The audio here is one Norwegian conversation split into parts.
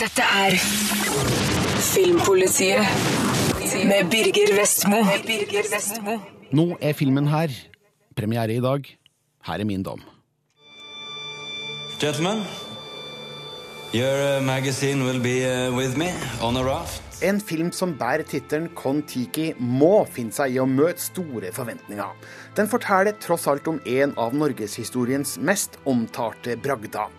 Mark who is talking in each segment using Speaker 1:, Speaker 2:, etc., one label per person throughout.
Speaker 1: Dette er Filmpolitiet med Birger Vestmo.
Speaker 2: Nå er filmen her. Premiere i dag. Her er min dom.
Speaker 3: Gentlemen, your uh, magazine will be uh, with me on a raft.
Speaker 2: En film som bærer tittelen Kon-Tiki, må finne seg i å møte store forventninger. Den forteller tross alt om en av norgeshistoriens mest omtalte bragder.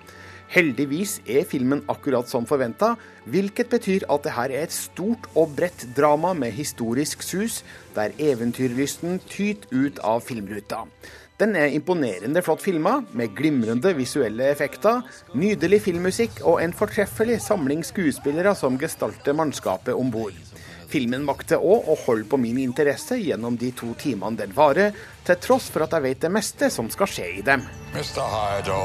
Speaker 2: Heldigvis er filmen akkurat som forventa, hvilket betyr at det her er et stort og bredt drama med historisk sus, der eventyrlysten tyter ut av filmruta. Den er imponerende flott filma, med glimrende visuelle effekter, nydelig filmmusikk og en fortreffelig samling skuespillere som gestalter mannskapet om bord. Filmen makter òg å holde på min interesse gjennom de to timene den varer, til tross for at jeg vet det meste som skal skje i dem.
Speaker 4: Mr. Hydo,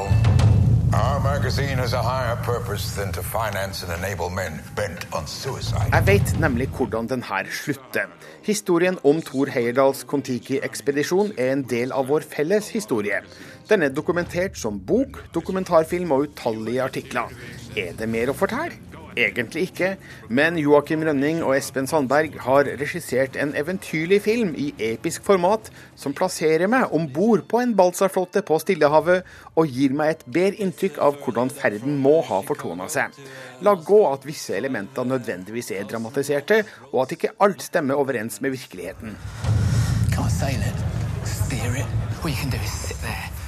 Speaker 2: Jeg vet nemlig hvordan den her slutter. Historien om Thor Heyerdahls Kon-Tiki-ekspedisjon er en del av vår felles historie. Den er dokumentert som bok, dokumentarfilm og utallige artikler. Er det mer å fortelle? Egentlig ikke, men Joakim Rønning og Espen Sandberg har regissert en eventyrlig film i episk format som plasserer meg om bord på en balsaflåte på Stillehavet og gir meg et bedre inntrykk av hvordan ferden må ha fortona seg. La gå at visse elementer nødvendigvis er dramatiserte, og at ikke alt stemmer overens med virkeligheten.
Speaker 5: Can't sail it, steer it. All you can do is sit there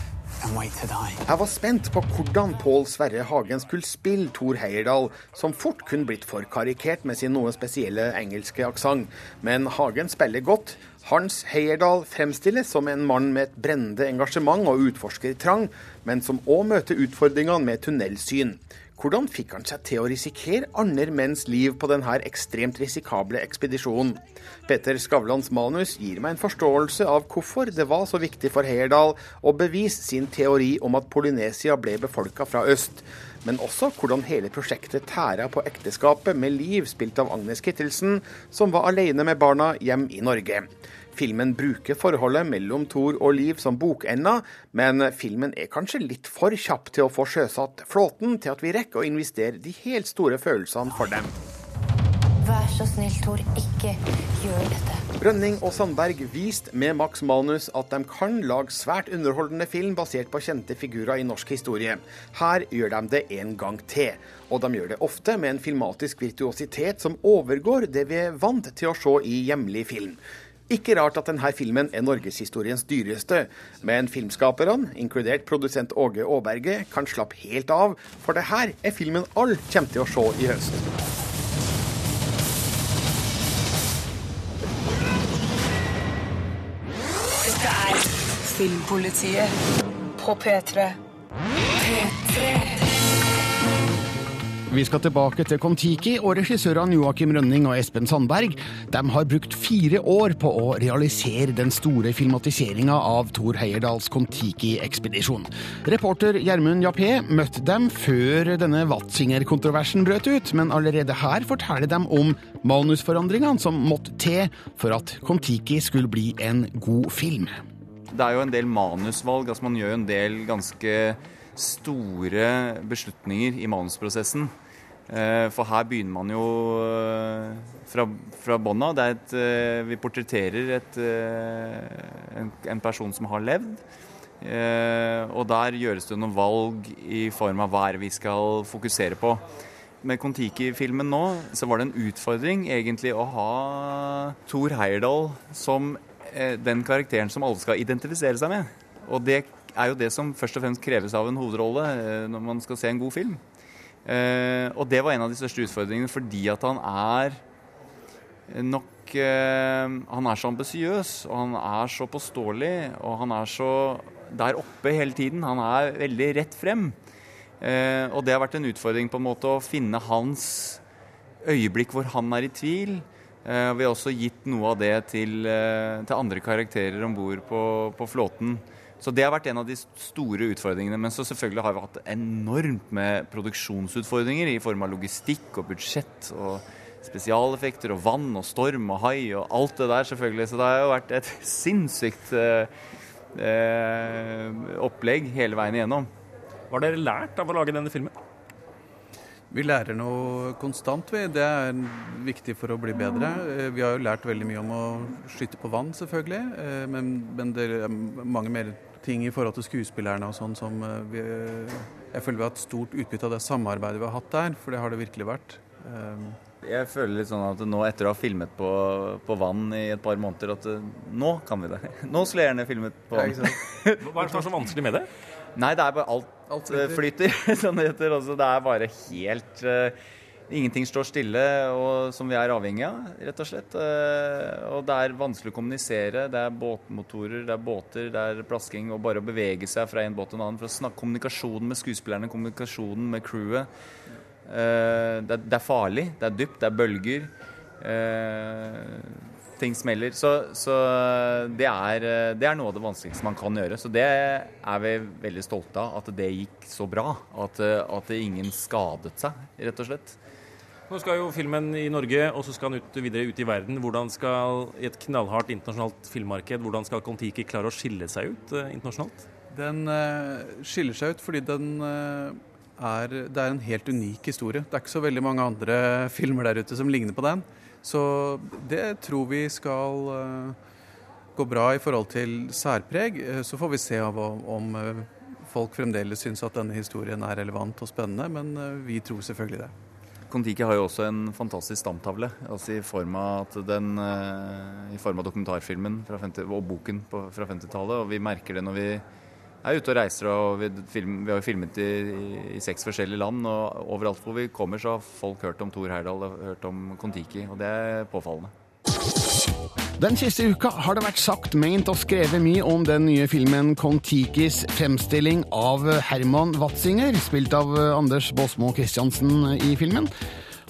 Speaker 2: Jeg var spent på hvordan Pål Sverre Hagen skulle spille Thor Heyerdahl, som fort kunne blitt for karikert med sin noe spesielle engelske aksent. Men Hagen spiller godt. Hans Heyerdahl fremstilles som en mann med et brennende engasjement og utforskertrang, men som òg møter utfordringene med tunnelsyn. Hvordan fikk han seg til å risikere andre menns liv på denne ekstremt risikable ekspedisjonen? Peter Skavlans manus gir meg en forståelse av hvorfor det var så viktig for Heyerdahl å bevise sin teori om at Polynesia ble befolka fra øst, men også hvordan hele prosjektet tæra på ekteskapet med Liv, spilt av Agnes Kittelsen, som var alene med barna hjem i Norge. Filmen bruker forholdet mellom Thor og Liv som bokenda, men filmen er kanskje litt for kjapp til å få sjøsatt flåten til at vi rekker å investere de helt store følelsene for dem.
Speaker 6: Vær så snill, Tor, ikke gjør dette.
Speaker 2: Rønning og Sandberg viste med Max Manus at de kan lage svært underholdende film basert på kjente figurer i norsk historie. Her gjør de det en gang til. Og de gjør det ofte med en filmatisk virtuositet som overgår det vi er vant til å se i hjemlig film. Ikke rart at denne filmen er norgeshistoriens dyreste, men filmskaperne, inkludert produsent Åge Aaberge, kan slappe helt av, for det her er filmen alle kommer til å se i høst.
Speaker 1: Dette er Filmpolitiet på P3. P3.
Speaker 2: Vi skal tilbake til Kon-Tiki, og regissørene Joakim Rønning og Espen Sandberg de har brukt fire år på å realisere den store filmatiseringa av Thor Heyerdahls Kon-Tiki-ekspedisjon. Reporter Gjermund Jappé møtte dem før denne Watzinger-kontroversen brøt ut, men allerede her forteller de om manusforandringene som måtte til for at Kon-Tiki skulle bli en god film.
Speaker 7: Det er jo en del manusvalg. altså Man gjør jo en del ganske store beslutninger i manusprosessen. Eh, For her begynner man jo eh, fra, fra bånn av. Eh, Vi portretterer et, en, en person som har levd. Og der gjøres det noen valg i form av hva vi skal fokusere på. Med Kon-Tiki-filmen nå så var det en utfordring egentlig å ha Thor Heyerdahl som den karakteren som alle skal identifisere seg med. Og det er jo det som først og fremst kreves av en hovedrolle eh, når man skal se en god film. Eh, og det var en av de største utfordringene fordi at han er nok eh, Han er så ambisiøs, og han er så påståelig, og han er så der oppe hele tiden. Han er veldig rett frem. Og det har vært en utfordring på en måte å finne hans øyeblikk hvor han er i tvil. Vi har også gitt noe av det til, til andre karakterer om bord på, på flåten. Så det har vært en av de store utfordringene. Men så selvfølgelig har vi hatt enormt med produksjonsutfordringer i form av logistikk og budsjett og spesialeffekter og vann og storm og hai og alt det der, selvfølgelig. Så det har jo vært et sinnssykt eh, eh, opplegg hele veien igjennom.
Speaker 8: Hva har dere lært av å lage denne filmen? Vi lærer noe konstant, vi. Det er viktig for å bli bedre. Eh, vi har jo lært veldig mye om å skyte på vann, selvfølgelig. Eh, men, men det er mange mer ting i forhold til skuespillerne og sånn som eh, vi Jeg føler vi har hatt stort utbytte av det samarbeidet vi har hatt der, for det har det virkelig vært.
Speaker 7: Jeg føler litt sånn at nå etter å ha filmet på, på vann i et par måneder, at nå kan vi det. Nå skulle jeg gjerne filmet på vann.
Speaker 9: Hva er det som er så vanskelig med det?
Speaker 7: Nei, det er bare alt, alt flyter, som det heter. Altså, det er bare helt uh, Ingenting står stille, og, som vi er avhengig av, rett og slett. Uh, og det er vanskelig å kommunisere. Det er båtmotorer, det er båter, det er plasking. Og bare å bevege seg fra en båt til en annen. For å snakke kommunikasjonen med skuespillerne, kommunikasjonen med crewet. Uh, det, er, farlig, det er dypt, det er bølger. Uh, ting smeller. Så, så det, er, det, er, noe av det vanskeligste man kan gjøre. Så det er vi veldig stolte av, at det gikk så bra. At, at ingen skadet seg, rett og slett.
Speaker 9: Nå skal jo filmen i Norge, og så skal den ut, videre ut i verden. Hvordan skal, I et knallhardt internasjonalt filmmarked, hvordan skal Kon-Tiki klare å skille seg ut eh, internasjonalt?
Speaker 8: Den eh, skiller seg ut fordi den eh, er, det er en helt unik historie. Det er ikke så veldig mange andre filmer der ute som ligner på den. Så det tror vi skal uh, gå bra i forhold til særpreg. Uh, så får vi se av om uh, folk fremdeles syns at denne historien er relevant og spennende, men vi tror selvfølgelig det.
Speaker 7: Kon-Tiki har jo også en fantastisk stamtavle, altså i form av, den, i form av dokumentarfilmen 50, og boken på, fra 50-tallet. Og vi merker det når vi er ute og reiser. og Vi, film, vi har jo filmet i, i, seks forskjellige land. og Overalt hvor vi kommer, så har folk hørt om Thor Heyerdahl og hørt om Kon-Tiki. Og det er påfallende.
Speaker 2: Den siste uka har det vært sagt, ment og skrevet mye om den nye filmen Kon-Tikis fremstilling av Herman Watzinger, spilt av Anders Båsmo Christiansen i filmen.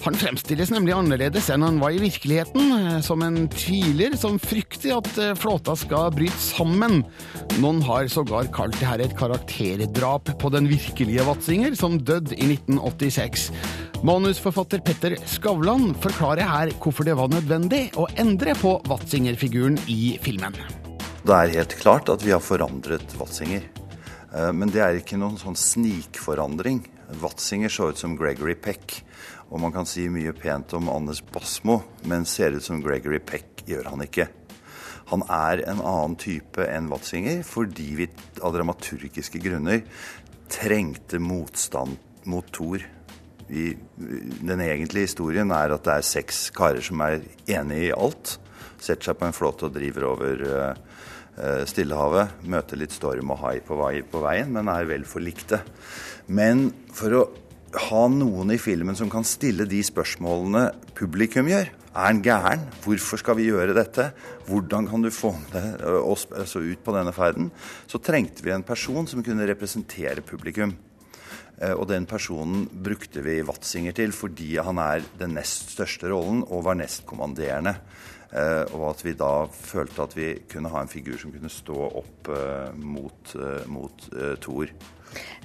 Speaker 2: Han fremstilles nemlig annerledes enn han var i virkeligheten, eh, som en tviler som frykter at eh, flåta skal bryte sammen. Noen har sågar kalt det her et karakterdrap på den virkelige Watzinger, som døde i 1986. Manusforfatter Petter Skavlan forklarer her hvorfor det var nødvendig å endre på Watzinger-figuren i filmen.
Speaker 10: Det er helt klart at vi har forandret Watzinger. Eh, men det er ikke noen sånn snikforandring. Watzinger så ut som Gregory Peck. Og man kan si mye pent om Anders Basmo, men ser ut som Gregory Peck gjør han ikke. Han er en annen type enn Watzinger fordi vi av dramaturgiske grunner trengte motstand mot Thor. I, den egentlige historien er at det er seks karer som er enige i alt. Setter seg på en flåte og driver over uh, Stillehavet. Møter litt storm og hai på, vei, på veien, men er vel forlikte. Men for å ha noen i filmen som kan stille de spørsmålene publikum gjør. Er han gæren? Hvorfor skal vi gjøre dette? Hvordan kan du få oss altså ut på denne ferden? Så trengte vi en person som kunne representere publikum. Og den personen brukte vi Watzinger til fordi han er den nest største rollen og var nestkommanderende. Og at vi da følte at vi kunne ha en figur som kunne stå opp mot, mot Thor.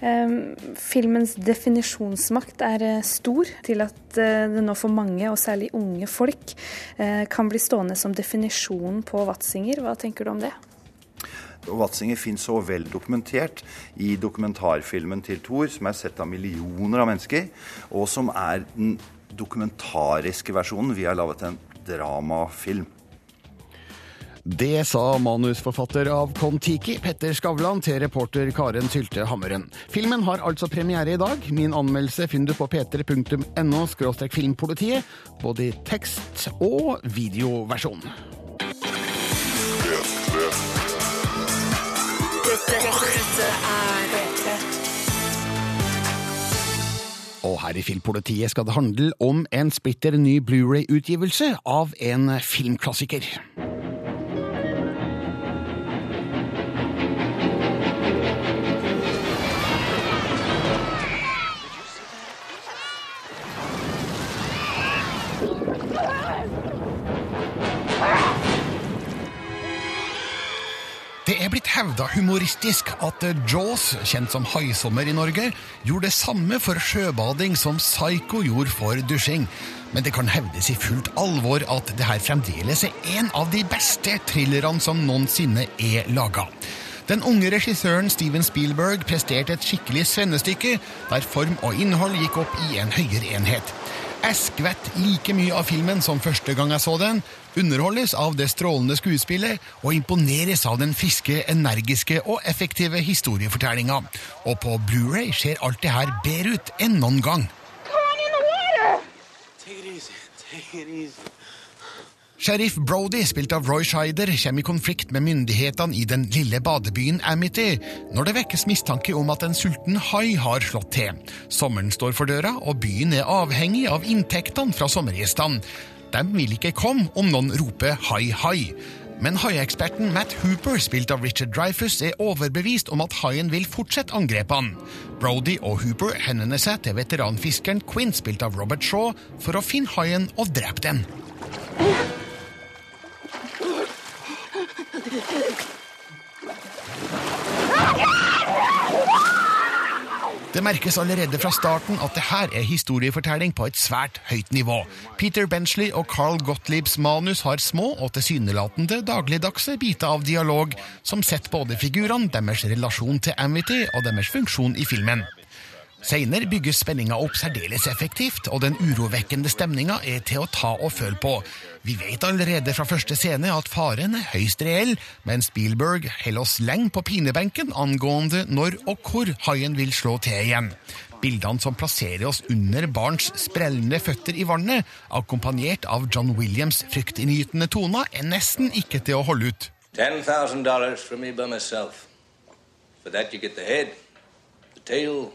Speaker 11: Ehm, filmens definisjonsmakt er eh, stor til at eh, det nå for mange, og særlig unge folk, eh, kan bli stående som definisjonen på Watzinger. Hva tenker du om det?
Speaker 10: Watzinger finnes så vel dokumentert i dokumentarfilmen til Thor, som er sett av millioner av mennesker, og som er den dokumentariske versjonen. Vi har laget en dramafilm.
Speaker 2: Det sa manusforfatter av Kon-Tiki, Petter Skavlan, til reporter Karen Sylte Hammeren. Filmen har altså premiere i dag. Min anmeldelse finner du på p3.no filmpolitiet, både i tekst- og videoversjon. Dette, dette P3. Og her i Filmpolitiet skal det handle om en splitter ny Blu-ray-utgivelse av en filmklassiker. Er blitt hevda humoristisk at Jaws, kjent som Haisommer i Norge, gjorde det samme for sjøbading som Psycho gjorde for dusjing. Men det kan hevdes i fullt alvor at det her fremdeles er en av de beste thrillerne som noensinne er laga. Den unge regissøren Steven Spielberg presterte et skikkelig svennestykke, der form og innhold gikk opp i en høyere enhet. Jeg skvett like mye av filmen som første gang jeg så den, underholdes av det strålende skuespillet og imponeres av den friske, energiske og effektive historiefortellinga. Og på Blu-ray ser alt det her bedre ut enn noen gang. Sheriff Brody, spilt av Roy Scheider, kommer i konflikt med myndighetene i den lille badebyen Amity når det vekkes mistanke om at en sulten hai har slått til. Sommeren står for døra, og byen er avhengig av inntektene fra sommergjestene. De vil ikke komme om noen roper hai, hai. Men haieksperten Matt Hooper, spilt av Richard Dreyfuss, er overbevist om at haien vil fortsette angrepene. Brody og Hooper henvender seg til veteranfiskeren Quinn, spilt av Robert Shaw, for å finne haien og drepe den. Det merkes allerede fra starten at det her er historiefortelling på et svært høyt nivå. Peter Benchley og Carl Gottliebs manus har små og tilsynelatende dagligdagse biter av dialog som setter både figurene, deres relasjon til Amity og deres funksjon i filmen. Seinere bygges spenninga opp særdeles effektivt, og den urovekkende stemninga er til å ta og føle på. Vi vet allerede fra første scene at faren er høyst reell, men Spielberg holder oss lenge på pinebenken angående når og hvor haien vil slå til igjen. Bildene som plasserer oss under barns sprellende føtter i vannet, akkompagnert av John Williams' fryktinngytende toner, er nesten ikke til å holde ut.
Speaker 12: $10,000 for me by myself. For that you get the head, the tail,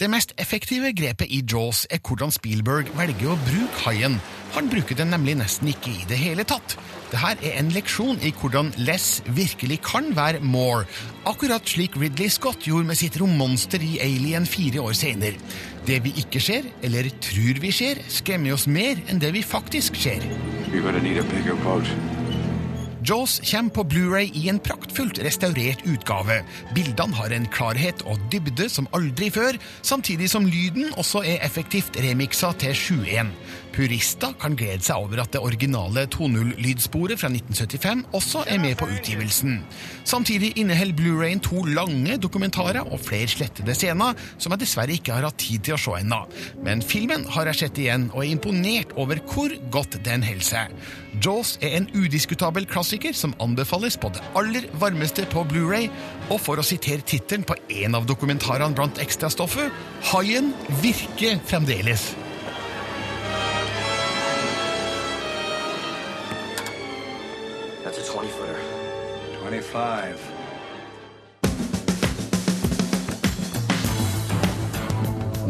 Speaker 2: Det mest effektive grepet i Jaws er hvordan Spielberg velger å bruke haien. Han bruker den nemlig nesten ikke i det hele tatt. Dette er en leksjon i hvordan less virkelig kan være more, akkurat slik Ridley Scott gjorde med sitt rommonster i Alien fire år senere. Det vi ikke ser, eller tror vi ser, skremmer oss mer enn det vi faktisk ser.
Speaker 13: You're gonna need a bigger boat.
Speaker 2: Jaws kommer på Blu-ray i en praktfullt restaurert utgave. Bildene har en klarhet og dybde som aldri før, samtidig som lyden også er effektivt remiksa til 7.1. Purister kan glede seg over at det originale 2.0-lydsporet fra 1975 også er med på utgivelsen. Samtidig inneholder Blu-rayen to lange dokumentarer og flere slettede scener, som jeg dessverre ikke har hatt tid til å se ennå. Men filmen har jeg sett igjen, og er imponert over hvor godt den holder seg. Jaws er en udiskutabel klassiker som anbefales på det aller varmeste på Blu-ray, og for å sitere tittelen på en av dokumentarene blant ekstrastoffet, haien virker fremdeles.
Speaker 13: 25.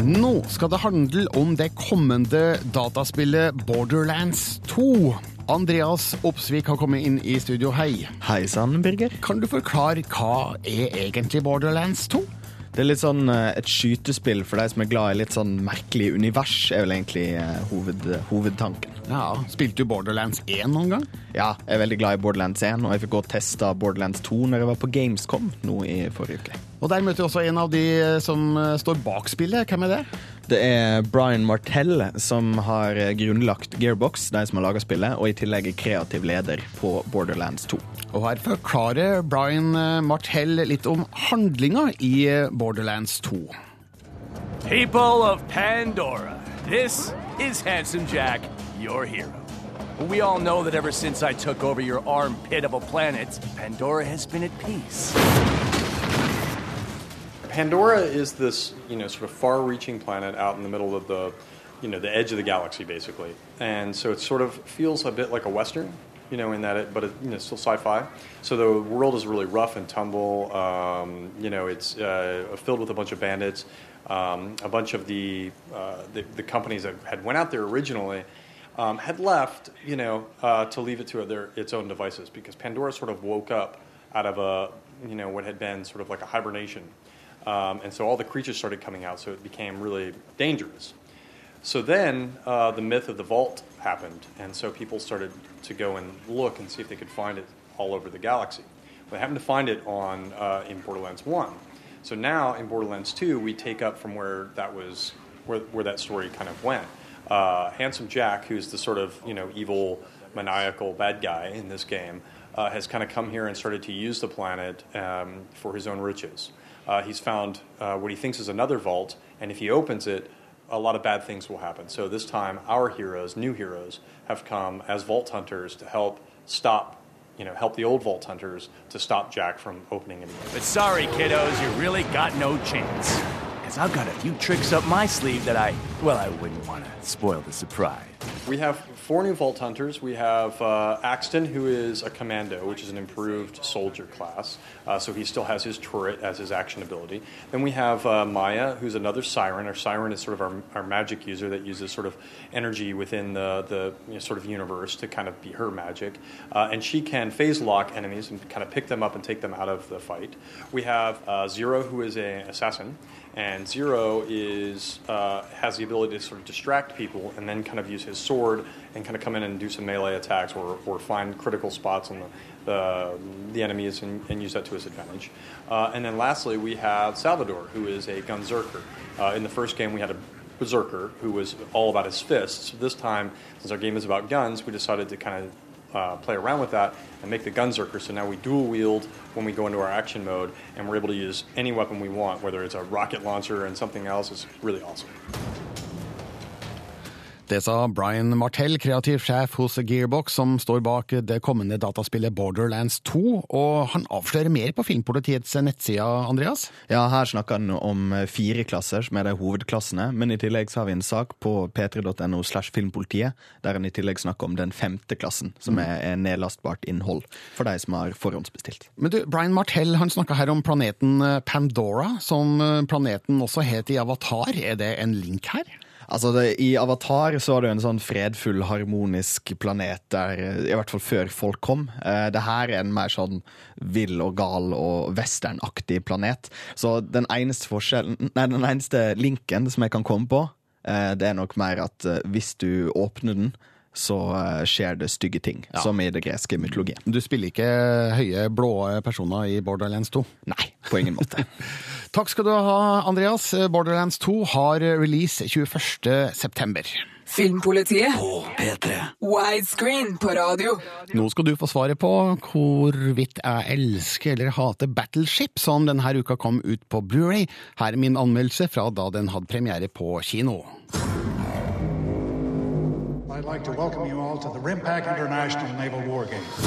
Speaker 2: Nå skal det handle om det kommende dataspillet Borderlands 2. Andreas Opsvik har kommet inn i studio, hei.
Speaker 14: Hei sann, Birger.
Speaker 2: Kan du forklare hva er egentlig Borderlands 2?
Speaker 14: Det er litt sånn eh, et skytespill for deg som er glad i litt sånn merkelig univers, er vel egentlig eh, hoved, hovedtanken.
Speaker 2: Ja, Spilte du Borderlands 1 noen gang?
Speaker 14: Ja, jeg er veldig glad i Borderlands 1, og jeg fikk gå og teste Borderlands 2 når jeg var på Gamescom nå i forrige uke.
Speaker 2: Og der møter vi også en av de som eh, står bak spillet. Hvem er det?
Speaker 14: Det er Brian Martell som har grunnlagt Gearbox, de som har laga spillet, og i tillegg er kreativ leder på Borderlands 2.
Speaker 2: Og her forklarer Brian eh, Martell litt om handlinga i eh, Borderlands 2.
Speaker 15: People of Pandora, this is Handsome Jack, your hero. We all know that ever since I took over your armpit of a planet, Pandora has been at peace.
Speaker 16: Pandora is this, you know, sort of far-reaching planet out in the middle of the, you know, the edge of the galaxy, basically. And so it sort of feels a bit like a western, you know, in that it, but it, you know, still sci-fi. So the world is really rough and tumble. Um, you know, it's uh, filled with a bunch of bandits. Um, a bunch of the, uh, the the companies that had went out there originally um, had left, you know, uh, to leave it to their its own devices because Pandora sort of woke up out of a, you know, what had been sort of like a hibernation. Um, and so all the creatures started coming out, so it became really dangerous. So then uh, the myth of the vault happened, and so people started to go and look and see if they could find it all over the galaxy. Well, they happened to find it on uh, in Borderlands One. So now in Borderlands Two, we take up from where that was where, where that story kind of went. Uh, Handsome Jack, who's the sort of you know evil, maniacal bad guy in this game, uh, has kind of come here and started to use the planet um, for his own riches. Uh, he's found uh, what he thinks is another vault, and if he opens it, a lot of bad things will happen. So this time, our heroes, new heroes, have come as vault hunters to help stop, you know, help the old vault hunters to stop Jack from opening it.
Speaker 15: But sorry, kiddos, you really got no chance. Because I've got a few tricks up my sleeve that I, well, I wouldn't want to spoil the surprise.
Speaker 16: We have four new Vault Hunters. We have uh, Axton, who is a commando, which is an improved soldier class. Uh, so he still has his turret as his action ability. Then we have uh, Maya, who's another Siren. Our Siren is sort of our, our magic user that uses sort of energy within the, the you know, sort of universe to kind of be her magic. Uh, and she can phase lock enemies and kind of pick them up and take them out of the fight. We have uh, Zero, who is an assassin. And Zero is uh, has the ability to sort of distract people and then kind of use his sword and kind of come in and do some melee attacks or, or find critical spots on the, the, the enemies and, and use that to his advantage. Uh, and then lastly, we have Salvador, who is a gunzerker. Uh, in the first game, we had a berserker who was all about his fists. This time, since our game is about guns, we decided to kind of uh, play around with that and make the gunzerker. So now we dual wield when we go into our action mode, and we're able to use any weapon we want, whether it's a rocket launcher and something else. It's really awesome.
Speaker 2: Det sa Brian Martell, kreativ sjef hos Gearbox, som står bak det kommende dataspillet Borderlands 2. Og han avslører mer på Filmpolitiets nettside, Andreas?
Speaker 14: Ja, her snakker han om fire klasser, som er de hovedklassene. Men i tillegg så har vi en sak på p3.no slash filmpolitiet, der han i tillegg snakker om den femte klassen, som er, er nedlastbart innhold for de som har forhåndsbestilt.
Speaker 2: Men du, Brian Martell han snakka her om planeten Pandora, som planeten også het i Avatar. Er det en link her?
Speaker 14: Altså, det, I Avatar så var det jo en sånn fredfull, harmonisk planet der, i hvert fall før folk kom. Eh, det her er en mer sånn vill og gal og westernaktig planet. Så den eneste forskjellen, nei, den eneste linken som jeg kan komme på, eh, det er nok mer at eh, hvis du åpner den, så eh, skjer det stygge ting,
Speaker 2: Ja.
Speaker 14: som i det greske mytologien.
Speaker 2: Du spiller ikke høye, blå personer i Borderlands 2?
Speaker 14: Nei, på ingen måte.
Speaker 2: Takk skal du ha, Andreas. Borderlands 2 har release 21. september.
Speaker 1: Filmpolitiet på P3. Widescreen på radio.
Speaker 2: Nå skal du få svaret på hvorvidt jeg elsker eller hater Battleship, som denne uka kom ut på Blu-ray. Her er min anmeldelse fra da den hadde premiere på kino.
Speaker 17: I'd like to welcome you all to the Rimpak International Naval War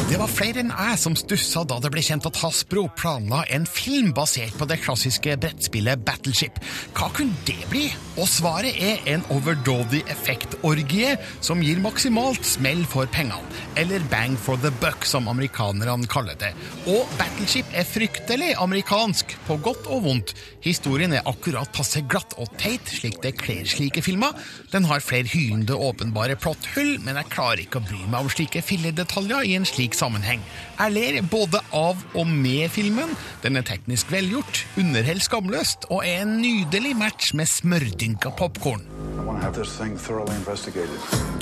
Speaker 2: Det var flere enn jeg som stussa da det ble kjent at Hasbro planla en film basert på det klassiske brettspillet Battleship. Hva kunne det bli? Og svaret er en overdådig effektorgie som gir maksimalt smell for pengene. Eller bang for the buck, som amerikanerne kaller det. Og Battleship er fryktelig amerikansk, på godt og vondt. Historien er akkurat passe glatt og teit, slik det kler slike filmer. Den har flere hylende åpenbare plotthull, men jeg klarer ikke å bry meg om slike filledetaljer i en slik sammenheng. Jeg ler både av og med filmen. Den er teknisk velgjort, underholder skamløst og er en nydelig match med smørdynka popkorn.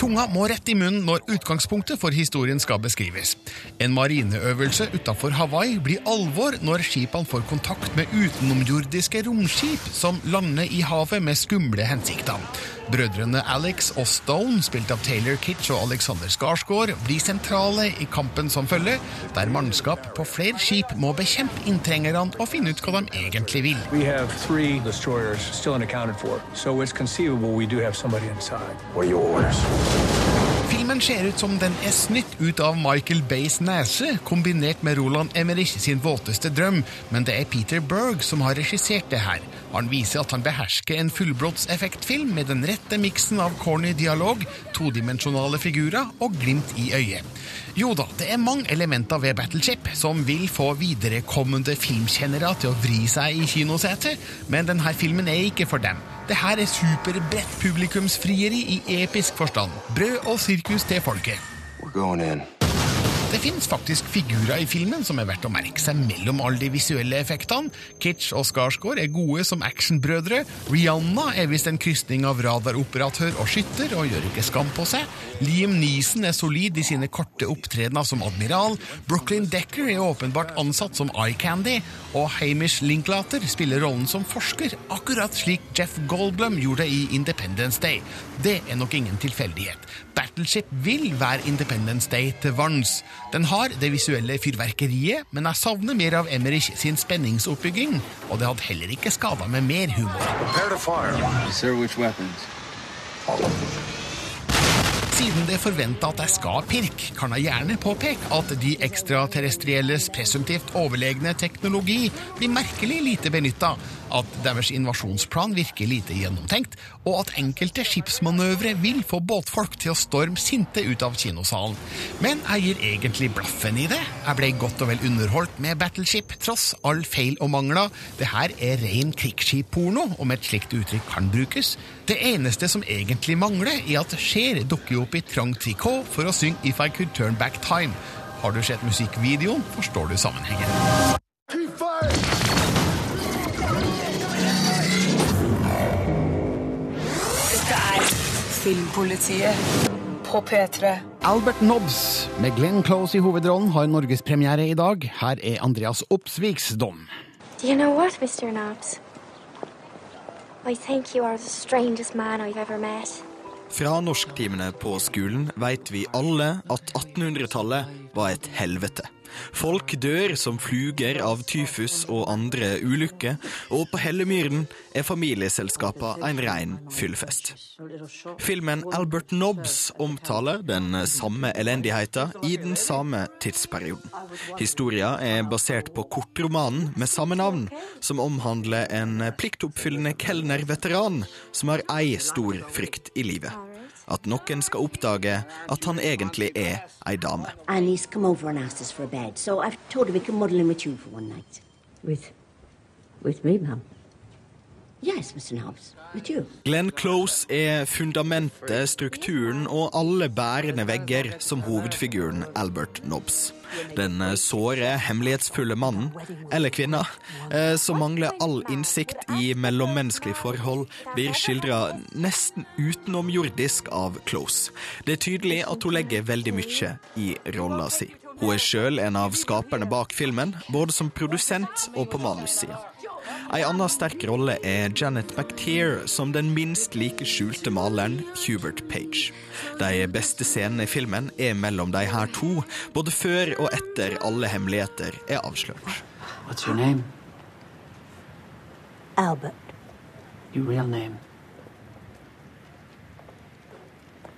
Speaker 2: Tunga må rett i munnen når utgangspunktet for historien skal beskrives. En marineøvelse utafor Hawaii blir alvor når skipene får kontakt med utenomjordiske romskip som lander i havet med skumle hensikter. Brødrene Alex og Stone, spilt av Taylor Kitsch og Alexander Skarsgård, blir sentrale i kampen som følger, der mannskap på flere skip må bekjempe inntrengerne og finne ut hva de egentlig vil.
Speaker 18: We have three destroyers still unaccounted for, so it's conceivable we do have somebody inside.
Speaker 17: What are your orders?
Speaker 2: Filmen ser ut som den er snytt ut av Michael Bays nese, kombinert med Roland Emmerich sin våteste drøm, men det er Peter Berg som har regissert det her. Han viser at han behersker en fullblodseffektfilm med den rette miksen av corny dialog, todimensjonale figurer og glimt i øyet. Jo da, det er mange elementer ved Battleship som vil få viderekommende filmkjennere til å vri seg i kinosetet, men denne filmen er ikke for dem. Det her er superbredt publikumsfrieri i episk forstand. Brød og sirkus til folket.
Speaker 13: We're going in.
Speaker 2: Det finnes faktisk figurer i filmen som er verdt å merke seg mellom alle de visuelle effektene. Kitsch og Skarsgård er gode som actionbrødre. Rihanna er visst en krysning av radaroperatør og skytter, og gjør ikke skam på seg. Liam Neeson er solid i sine korte opptredener som admiral. Brooklyn Decker er åpenbart ansatt som eye candy. Og Hamish Linklater spiller rollen som forsker, akkurat slik Jeff Goldblum gjorde i Independence Day. Det er nok ingen tilfeldighet. Battleship vil være Independence Day til vanns. Den har det visuelle fyrverkeriet, men jeg savner mer av Emmerich sin spenningsoppbygging, og det hadde heller ikke skada med mer humor. Siden det er forventa at jeg skal pirke, kan jeg gjerne påpeke at de ekstraterrestrielles presumptivt overlegne teknologi blir merkelig lite benytta, at deres invasjonsplan virker lite gjennomtenkt, og at enkelte skipsmanøvre vil få båtfolk til å storme sinte ut av kinosalen. Men jeg gir egentlig blaffen i det. Jeg ble godt og vel underholdt med Battleship, tross all feil og mangler. Det her er ren krigsskipporno, om et slikt uttrykk kan brukes. Det eneste som egentlig mangler, er at Cher dukker opp i trang trikot for å synge If I Could Turn Back Time. Har du sett musikkvideoen, forstår du sammenhengen.
Speaker 1: Filmpolitiet på P3.
Speaker 19: Albert Nobbs med Glenn Close i hovedrollen har norgespremiere i dag. Her er Andreas Opsviks dom.
Speaker 20: Do you know what, Mr. Nobbs? I think you are the strangest man I've ever met.
Speaker 21: Fra norsktimene på skolen vet vi alle at 1800-tallet var et helvete. Folk dør som fluger av tyfus og andre ulykker, og på Hellemyren er familieselskapa en rein fyllfest. Filmen Albert Nobbs omtaler den samme elendigheten i den samme tidsperioden. Historia er basert på kortromanen med samme navn, som omhandler en pliktoppfyllende kelnerveteran som har ei stor frykt i livet at noen skal oppdage at han egentlig er ei dame.
Speaker 22: Annie's come over and asked us for bed, so I've told her we can muddle in with you for one night.
Speaker 18: With, with me, ma'am?
Speaker 22: Yes.
Speaker 21: Glenn Close er fundamentet, strukturen og alle bærende vegger som hovedfiguren Albert Nobbs. Den såre, hemmelighetsfulle mannen, eller kvinna, eh, som mangler all innsikt i mellommenneskelige forhold, blir skildra nesten utenomjordisk av Close. Det er tydelig at hun legger veldig mye i rolla si. Hun er sjøl en av skaperne bak filmen, både som produsent og på manussida. Ei anna sterk rolle er Janet McTeer som den minst like skjulte maleren Hubert Page. De beste scenene i filmen er mellom de her to, både før og etter alle hemmeligheter er avslørt.
Speaker 18: What's your name?
Speaker 22: Albert.
Speaker 18: Your real name?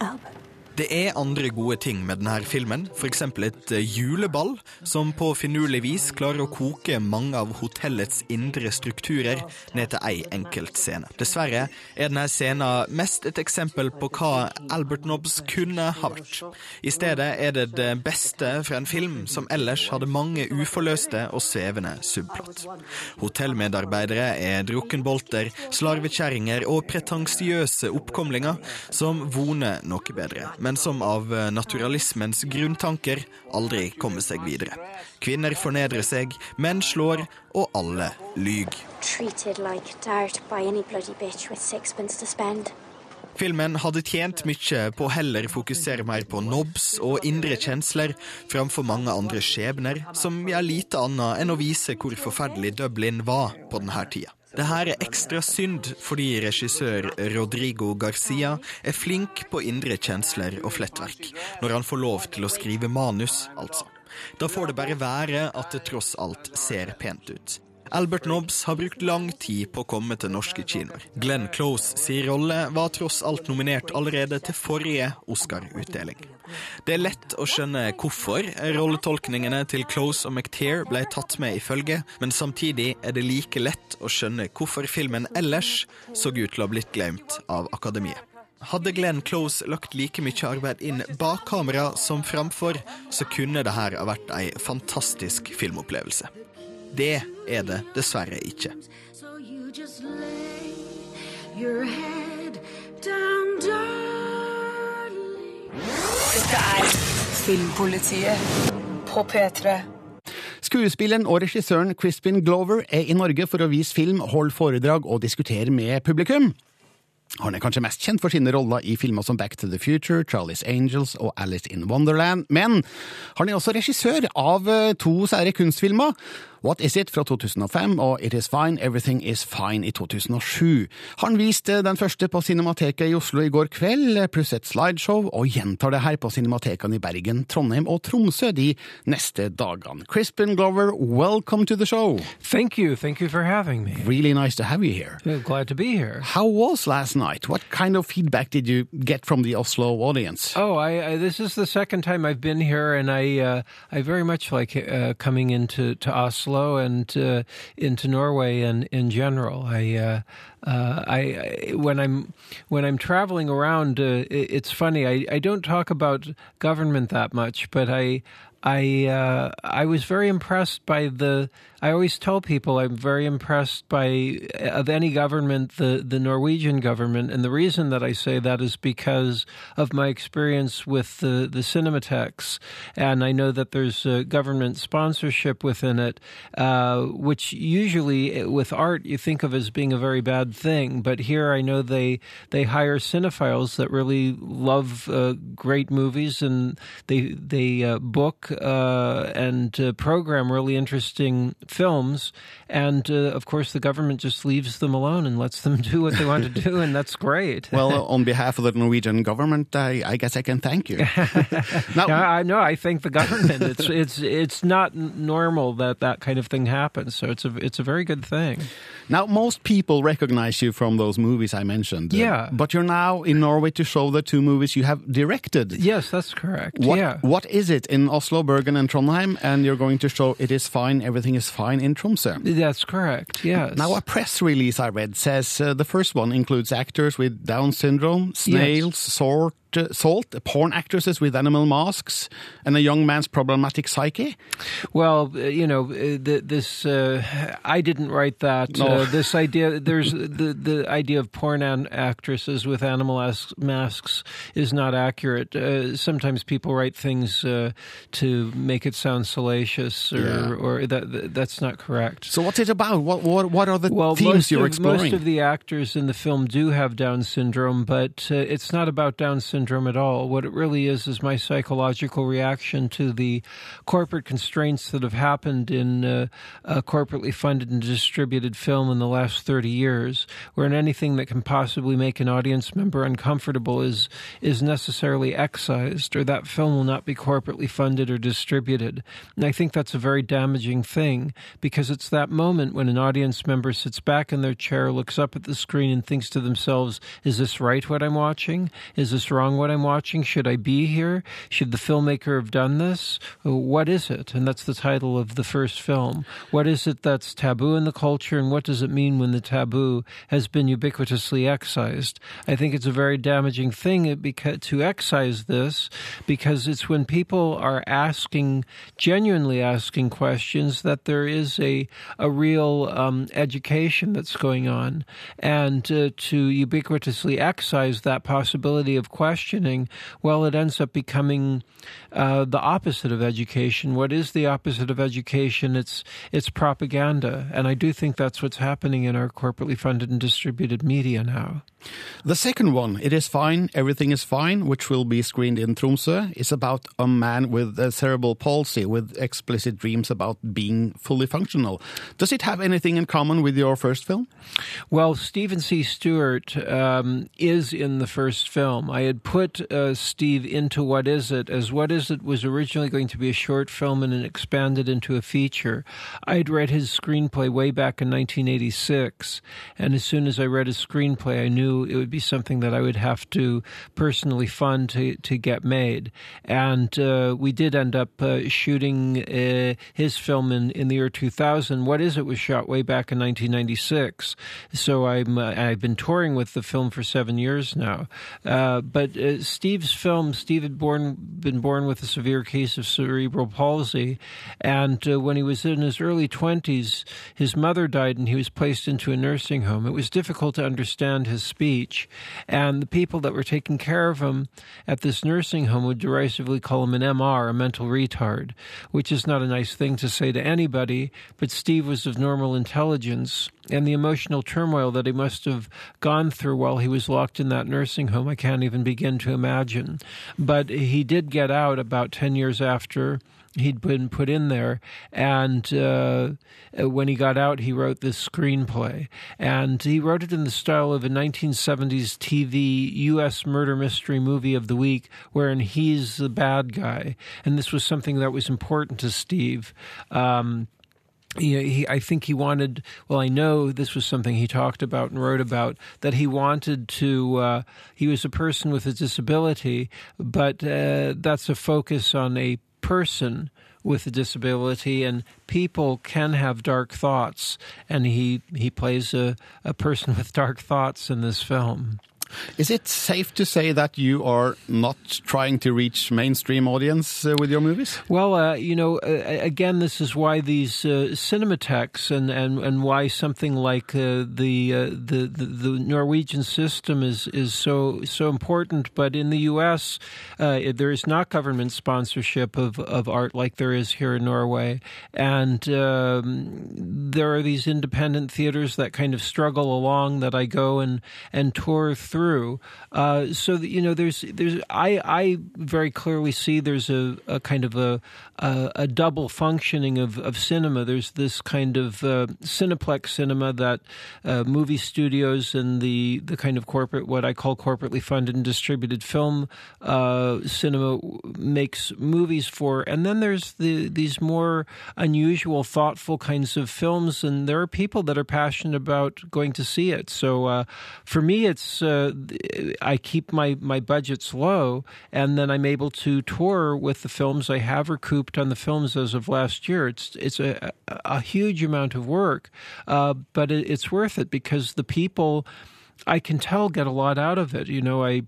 Speaker 22: Albert.
Speaker 21: Det er andre gode ting med denne filmen, f.eks. et juleball, som på finurlig vis klarer å koke mange av hotellets indre strukturer ned til ei enkelt scene. Dessverre er denne scenen mest et eksempel på hva Albert Nobbs kunne ha vært. I stedet er det det beste fra en film som ellers hadde mange uforløste og svevende subplott. Hotellmedarbeidere er drukkenbolter, slarvekjerringer og pretensiøse oppkomlinger som voner noe bedre men som av naturalismens grunntanker aldri kommer seg videre. Kvinner fornedrer seg, menn slår, og alle lyg. Filmen hadde tjent mye på å heller fokusere mer på nobs og indre kjensler framfor mange andre skjebner, som gjør lite annet enn å vise hvor forferdelig Dublin var på denne tida. Det her er ekstra synd fordi regissør Rodrigo Garcia er flink på indre kjensler og flettverk, når han får lov til å skrive manus, altså. Da får det bare være at det tross alt ser pent ut. Albert Nobbs har brukt lang tid på å komme til norske kinoer. Glenn Close sin rolle var tross alt nominert allerede til forrige Oscar-utdeling. Det er lett å skjønne hvorfor rolletolkningene til Close og McTeer ble tatt med i følge, men samtidig er det like lett å skjønne hvorfor filmen ellers så ut til å ha blitt glemt av akademiet. Hadde Glenn Close lagt like mye arbeid inn bak kamera som framfor, så kunne det her ha vært ei fantastisk filmopplevelse. Det er det dessverre ikke.
Speaker 1: Dette er Filmpolitiet på P3.
Speaker 19: Skuespilleren og regissøren Crispin Glover er i Norge for å vise film, holde foredrag og diskutere med publikum. Han er kanskje mest kjent for sine roller i filmer som Back to the Future, Charlie's Angels og Alice in Wonderland, men han er også regissør av to sære kunstfilmer,
Speaker 2: What Is It fra 2005 og It Is Fine, Everything Is Fine i 2007. Han viste den første på Cinemateket i Oslo i går kveld, pluss et slideshow, og gjentar det her på Cinematekene i Bergen, Trondheim og Tromsø de neste dagene. Crispin Glover, welcome to the show.
Speaker 23: Thank you. Thank you for having me.
Speaker 2: Really nice to have you here.
Speaker 23: glad to be here.
Speaker 2: How was last night? What kind of feedback did you get from the Oslo audience?
Speaker 23: Oh, I, I this is the second time I've been here, and I uh, I very much like uh, coming into to Oslo and uh, into Norway and in general. I. Uh, uh, I, I, when I'm when I'm traveling around, uh, it, it's funny. I, I don't talk about government that much, but I I uh, I was very impressed by the. I always tell people I'm very impressed by of any government the the Norwegian government, and the reason that I say that is because of my experience with the the Cinematheques, and I know that there's government sponsorship within it, uh, which usually with art you think of as being a very bad thing, but here I know they they hire cinephiles that really love uh, great movies. And they they uh, book uh, and uh, program really interesting films. And uh, of course, the government just leaves them alone and lets them do what they want to do, and that's great.
Speaker 2: well, on behalf of the Norwegian government, I, I guess I can thank you.
Speaker 23: now, I know I thank the government. It's it's it's not normal that that kind of thing happens, so it's a it's a very good thing.
Speaker 2: Now, most people recognize you from those movies I mentioned.
Speaker 23: Yeah.
Speaker 2: but you're now in Norway to show the two movies you have directed.
Speaker 23: Yes, that's correct.
Speaker 2: What,
Speaker 23: yeah.
Speaker 2: What is it in Oslo, Bergen, and Trondheim? And you're going to show It Is Fine, Everything Is Fine in Tromsø.
Speaker 23: That's correct, yes.
Speaker 2: Now, a press release I read says uh, the first one includes actors with Down syndrome, snails, yes. sort, uh, salt, porn actresses with animal masks, and a young man's problematic psyche?
Speaker 23: Well, uh, you know, this uh, I didn't write that.
Speaker 2: No.
Speaker 23: Uh, this idea, there's the the idea of porn actresses with animal masks is not accurate. Uh, sometimes people write things uh, to make it sound salacious, or,
Speaker 2: Yeah.
Speaker 23: or that that's not correct.
Speaker 2: So, what's it about? What what, what are the
Speaker 23: Well,
Speaker 2: themes you're
Speaker 23: of,
Speaker 2: exploring?
Speaker 23: most of the actors in the film do have Down syndrome, but uh, it's not about Down syndrome at all. What it really is is my psychological reaction to the corporate constraints that have happened in uh, uh, corporately funded and distributed film in the last 30 years, wherein anything that can possibly make an audience member uncomfortable is is necessarily excised, or that film will not be corporately funded or distributed. And I think that's a very damaging thing because it's that moment when an audience member sits back in their chair, looks up at the screen, and thinks to themselves, "Is this right? What I'm watching? Is this wrong? What I'm watching? Should I be here? Should the filmmaker have done this? What is it?" And that's the title of the first film. What is it that's taboo in the culture, and what does it mean when the taboo has been ubiquitously excised? I think it's a very damaging thing to excise this because it's when people are asking, genuinely asking questions, that there is a a real um, education that's going on, and uh, to ubiquitously excise that possibility of questioning, well, it ends up becoming uh, the opposite of education. What is the opposite of education? It's it's propaganda, and I do think that's what's happening in our corporately funded and distributed media now.
Speaker 2: The second one, It Is Fine, Everything Is Fine, which will be screened in Tromsø, is about a man with a cerebral palsy with explicit dreams about being fully functional. Does it have anything in common with your first film?
Speaker 23: Well, Stephen C. Stewart um, is in the first film. I had put uh, Steve into What Is It, as What Is It was originally going to be a short film and it expanded into a feature. I'd read his screenplay way back in 1986, and as soon as I read his screenplay, I knew it would be something that I would have to personally fund to, to get made. And uh, we did end up uh, shooting uh, his film in, in the year 2000. What Is It was shot way back in 1996. So I'm, uh, I've been touring with the film for seven years now. Uh, but uh, Steve's film, Steve had born, been born with a severe case of cerebral palsy. And uh, when he was in his early 20s, his mother died and he was placed into a nursing home. It was difficult to understand his speech. And the people that were taking care of him at this nursing home would derisively call him an MR, a mental retard, which is not a nice thing to say to anybody. But Steve was of normal intelligence. And the emotional turmoil that he must have gone through while he was locked in that nursing home, I can't even begin to imagine. But he did get out about 10 years after he'd been put in there. And uh, when he got out, he wrote this screenplay. And he wrote it in the style of a 1970s TV U.S. murder mystery movie of the week, wherein he's the bad guy. And this was something that was important to Steve. Um, know, he, I think he wanted, well, I know this was something he talked about and wrote about, that he wanted to, uh, he was a person with a disability, but uh, that's a focus on a person with a disability and people can have dark thoughts and he he plays a, a person with dark thoughts in this film
Speaker 24: Is it safe to say that you are not trying to reach mainstream audience uh, with your movies?
Speaker 23: Well, uh, you know, uh, again, this is why these uh, cinematheques and, and, and why something like uh, the, uh, the, the the Norwegian system is is so so important. But in the U.S., there is not government sponsorship of, of art like there is here in Norway, and um, there are these independent theaters that kind of struggle along that I go and and tour through through. Uh, so that, you know, there's there's I I very clearly see there's a, a kind of a, a, a double functioning of, of cinema. There's this kind of uh, cineplex cinema that uh, movie studios and the the kind of corporate what I call corporately funded and distributed film uh, cinema makes movies for, and then there's the these more unusual, thoughtful kinds of films, and there are people that are passionate about going to see it. So uh, for me, it's uh, I keep my, my budgets low, and then I'm able to tour with the films I have recouped on the films as of last year. It's it's a, a huge amount of work, uh, but it, it's worth it because the people I can tell get a lot out of it. You know, I.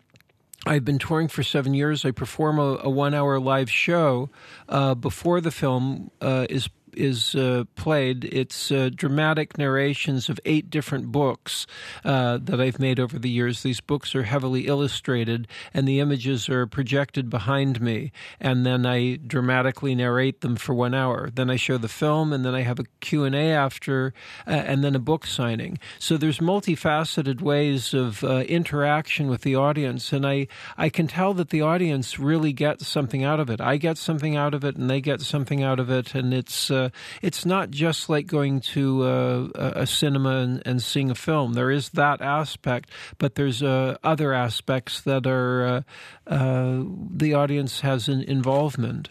Speaker 23: I've been touring for seven years. I perform a, a one-hour live show uh, before the film uh, is is uh, played. It's uh, dramatic narrations of eight different books uh, that I've made over the years. These books are heavily illustrated, and the images are projected behind me. And then I dramatically narrate them for one hour. Then I show the film, and then I have a Q&A after, uh, and then a book signing. So there's multifaceted ways of uh, interaction with the audience, and I, I can tell that the audience really gets something out of it. I get something out of it, and they get something out of it, and it's uh, it's not just like going to uh, a cinema and, and, seeing a film. There is that aspect, but there's uh, other aspects that are uh, uh, the audience has an involvement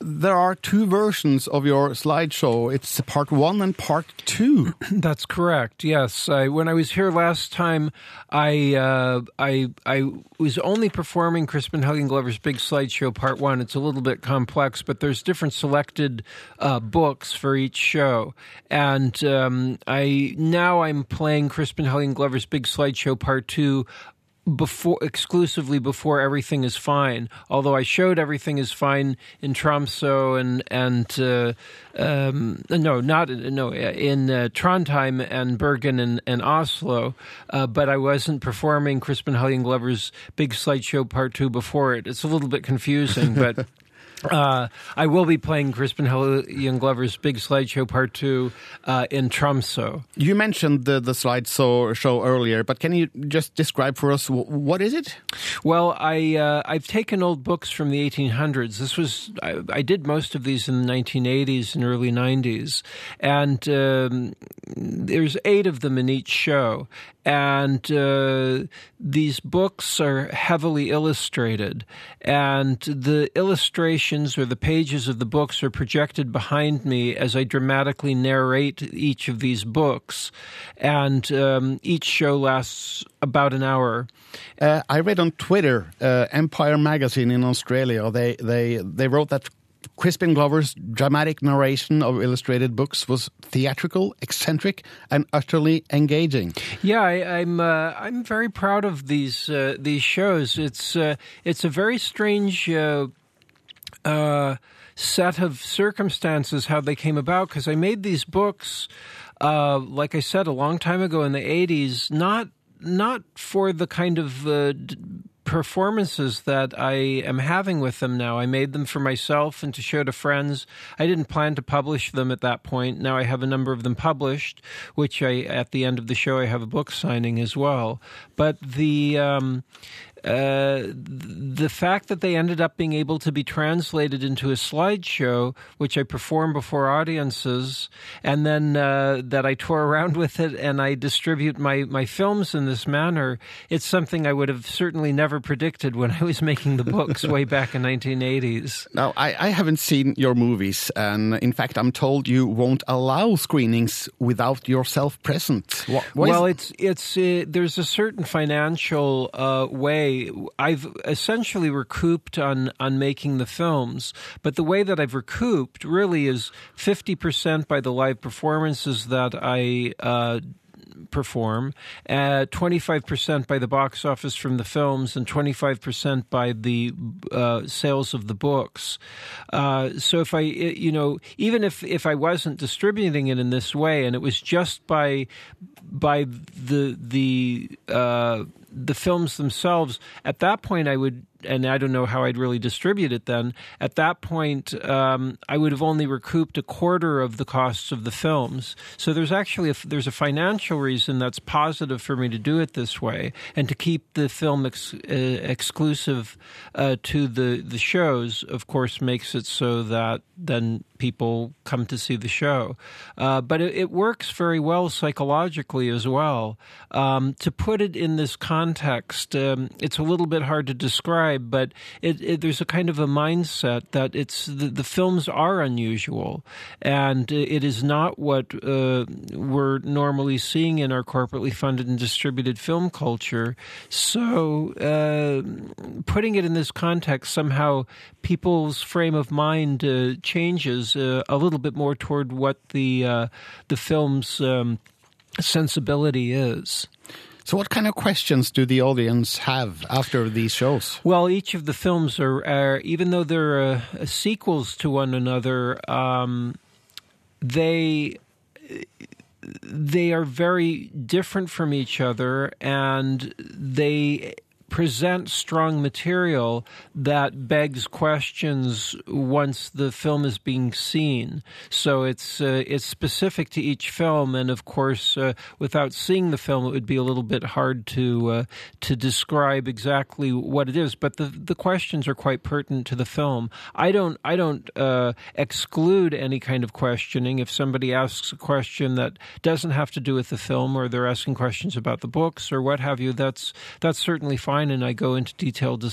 Speaker 24: there are two versions of your slideshow. It's part one and part two.
Speaker 23: That's correct. Yes, I, when I was here last time, I uh, I I was only performing Crispin Huggin Glover's big slideshow part one. It's a little bit complex, but there's different selected uh, books for each show, and um, I now I'm playing Crispin Huggin Glover's big slideshow part two before exclusively before everything is fine. Although I showed everything is fine in Tromsø and and uh, um, no, not no in uh, Trondheim and Bergen and, and Oslo, uh, but I wasn't performing Crispin Huggin Glover's big slideshow part two before it. It's a little bit confusing, but. Uh, I will be playing Crispin Huggin Glover's Big Slideshow Part 2 uh, in Tromsø.
Speaker 24: You mentioned the, the slideshow show earlier, but can you just describe for us what is it?
Speaker 23: Well, I, uh, I've taken old books from the 1800s. This was, I, I, did most of these in the 1980s and early 90s. And um, there's eight of them in each show and uh, these books are heavily illustrated. And the illustrations or the pages of the books are projected behind me as i dramatically narrate each of these books. And um, each show lasts about an hour.
Speaker 24: Uh, i read on twitter uh, empire magazine in australia. They, they, they wrote that Crispin Glover's dramatic narration of illustrated books was theatrical, eccentric, and utterly engaging.
Speaker 23: Yeah, I, am I'm, uh, I'm very proud of these uh, these shows. It's uh, it's a very strange. Uh, uh, set of circumstances how they came about because I made these books, uh, like I said, a long time ago in the '80s. Not not for the kind of performances that I am having with them now. I made them for myself and to show to friends. I didn't plan to publish them at that point. Now I have a number of them published, which I at the end of the show I have a book signing as well. But the um, uh, the fact that they ended up being able to be translated into a slideshow, which I perform before audiences, and then uh, that I tour around with it and I distribute my, my films in this manner, it's something I would have certainly never predicted when I was making the books way back in 1980s.
Speaker 24: Now, I, I haven't seen your movies, and in fact, I'm told you won't allow screenings without yourself present. What,
Speaker 23: well, it's it's uh, there's a certain financial uh, I've essentially recouped on on making the films, but the way that I've recouped really is fifty percent by the live performances that I. Uh, perform, uh, 25% by the box office from the films, and 25% by the uh, sales of the books. Uh, so if I, you know, even if, if I wasn't distributing it in this way, and it was just by by the the uh, the films themselves, at that point I would and I don't know how I'd really distribute it then. At that point, um, I would have only recouped a quarter of the costs of the films. So there's actually a, there's a financial reason that's positive for me to do it this way and to keep the film ex, uh, exclusive uh, to the the shows. Of course, makes it so that then people come to see the show. Uh, but it, it, works very well psychologically as well. Um, to put it in this context, um, it's a little bit hard to describe, but it, it, there's a kind of a mindset that it's the, the films are unusual, and it is not what uh, we're normally seeing in our corporately funded and distributed film culture. So, uh, putting it in this context, somehow people's frame of mind uh, changes uh, a little bit more toward what the uh, the film's um, sensibility is.
Speaker 24: So, what kind of questions do the audience have after these shows?
Speaker 23: Well, each of the films are, are even though they're uh, sequels to one another, um, they they are very different from each other, and they present strong material that begs questions once the film is being seen. So it's uh, it's specific to each film, and of course, uh, without seeing the film, it would be a little bit hard to uh, to describe exactly what it is. But the the questions are quite pertinent to the film. I don't I don't uh, exclude any kind of questioning. If somebody asks a question that doesn't have to do with the film, or they're asking questions about the books or what have you, that's that's certainly fine and I go into detailed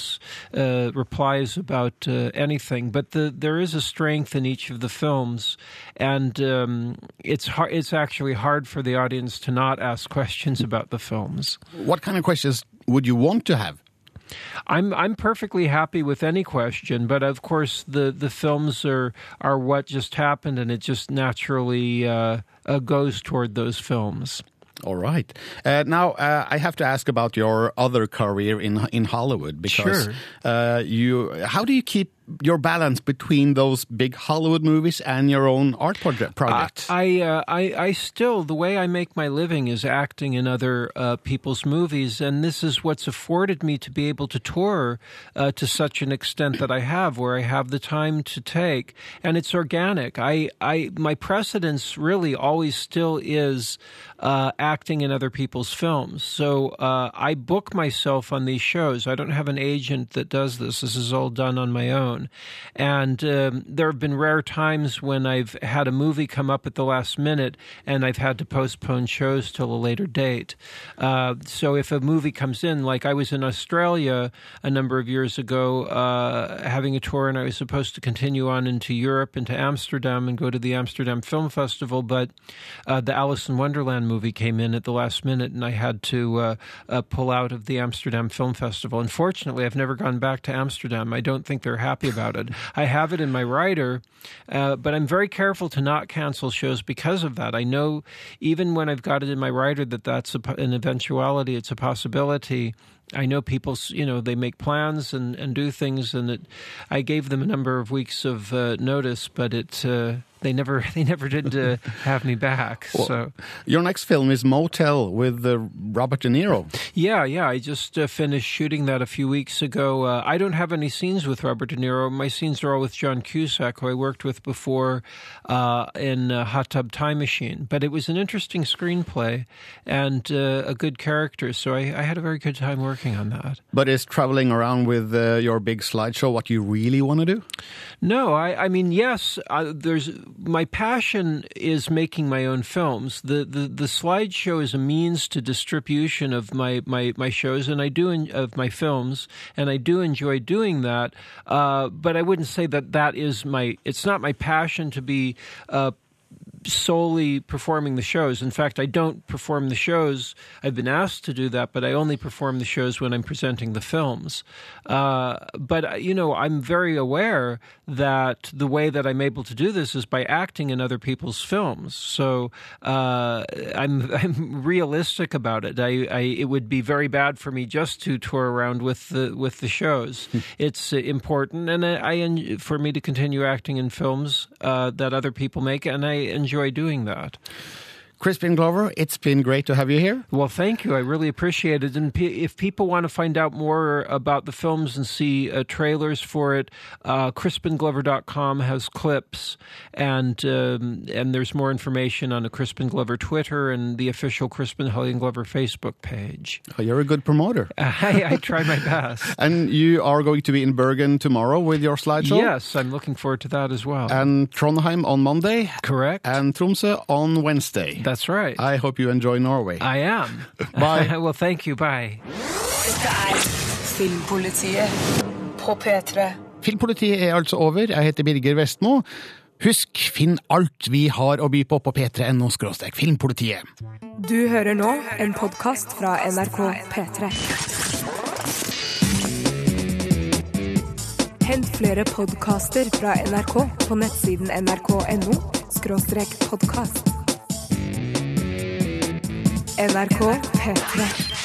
Speaker 23: uh, replies about uh, anything. But the, there is a strength in each of the films, and um, it's hard, it's actually hard for the audience to not ask questions about the films.
Speaker 24: What kind of questions would you want to have?
Speaker 23: I'm I'm perfectly happy with any question, but of course the, the films are are what just happened, and it just naturally uh, uh, goes toward those films.
Speaker 24: All right. Uh, now uh, I have to ask about your other career in in Hollywood because
Speaker 23: sure.
Speaker 24: uh, you. How do you keep your balance between those big Hollywood movies and your own art project projects?
Speaker 23: I uh, I, I still the way I make my living is acting in other uh, people's movies, and this is what's afforded me to be able to tour uh, to such an extent that I have, where I have the time to take, and it's organic. I I my precedence really always still is uh, acting in other people's films, so uh, I book myself on these shows. I don't have an agent that does this. This is all done on my own. And um, there have been rare times when I've had a movie come up at the last minute and I've had to postpone shows till a later date. Uh, so if a movie comes in, like I was in Australia a number of years ago uh, having a tour and I was supposed to continue on into Europe, into Amsterdam, and go to the Amsterdam Film Festival, but uh, the Alice in Wonderland movie came in at the last minute and I had to uh, uh, pull out of the Amsterdam Film Festival. Unfortunately, I've never gone back to Amsterdam. I don't think they're happy about it. I have it in my rider, uh, but I'm very careful to not cancel shows because of that. I know even when I've got it in my rider that that's a, an eventuality, it's a possibility. I know people, you know, they make plans and, and do things, and it, I gave them a number of weeks of uh, notice, but it uh, they never they never did uh, have me back.
Speaker 2: Well,
Speaker 23: so
Speaker 2: Your next film is Motel with uh, Robert De Niro.
Speaker 23: yeah, yeah. I just uh, finished shooting that a few weeks ago. Uh, I don't have any scenes with Robert De Niro. My scenes are all with John Cusack, who I worked with before uh, in uh, Hot Tub Time Machine. But it was an interesting screenplay and uh, a good character, so I, I had a very good time working on that.
Speaker 2: But is traveling around with uh, your big slideshow what you really want to do?
Speaker 23: No, I, I mean, yes, uh, there's my passion is making my own films. The, the the slideshow is a means to distribution of my, my, my shows, and I do en- of my films, and I do enjoy doing that. Uh, but I wouldn't say that that is my. It's not my passion to be. Uh, solely performing the shows. In fact, I don't perform the shows. I've been asked to do that, but I only perform the shows when I'm presenting the films. Uh, but, uh, you know, I'm very aware that the way that I'm able to do this is by acting in other people's films. So uh, I'm, I'm realistic about it. I, I, it would be very bad for me just to tour around with the, with the shows. it's uh, important, and I, I, for me to continue acting in films uh, that other people make, and I enjoy doing that.
Speaker 2: Crispin Glover, it's been great to have you here.
Speaker 23: Well, thank you. I really appreciate it. And p- if people want to find out more about the films and see uh, trailers for it, uh, CrispinGlover.com has clips, and um, and there's more information on the Crispin Glover Twitter and the official Crispin Hellion Glover Facebook page.
Speaker 2: Oh, you're a good promoter.
Speaker 23: I, I try my best.
Speaker 2: And you are going to be in Bergen tomorrow with your slideshow?
Speaker 23: Yes, I'm looking forward to that as well.
Speaker 2: And Trondheim on Monday?
Speaker 23: Correct.
Speaker 2: And Tromsø on Wednesday?
Speaker 23: That's right.
Speaker 2: I hope you enjoy Norway.
Speaker 23: I am.
Speaker 2: Bye.
Speaker 23: well, thank you. Bye.
Speaker 1: Dette er Filmpolitiet på P3.
Speaker 2: Filmpolitiet er altså over. Jeg heter Birger Vestmo. Husk, finn alt vi har å by på på p3.no filmpolitiet.
Speaker 25: Du hører nå en podkast fra NRK P3. Hent flere podkaster fra NRK på nettsiden nrk.no podkast. And I go arco.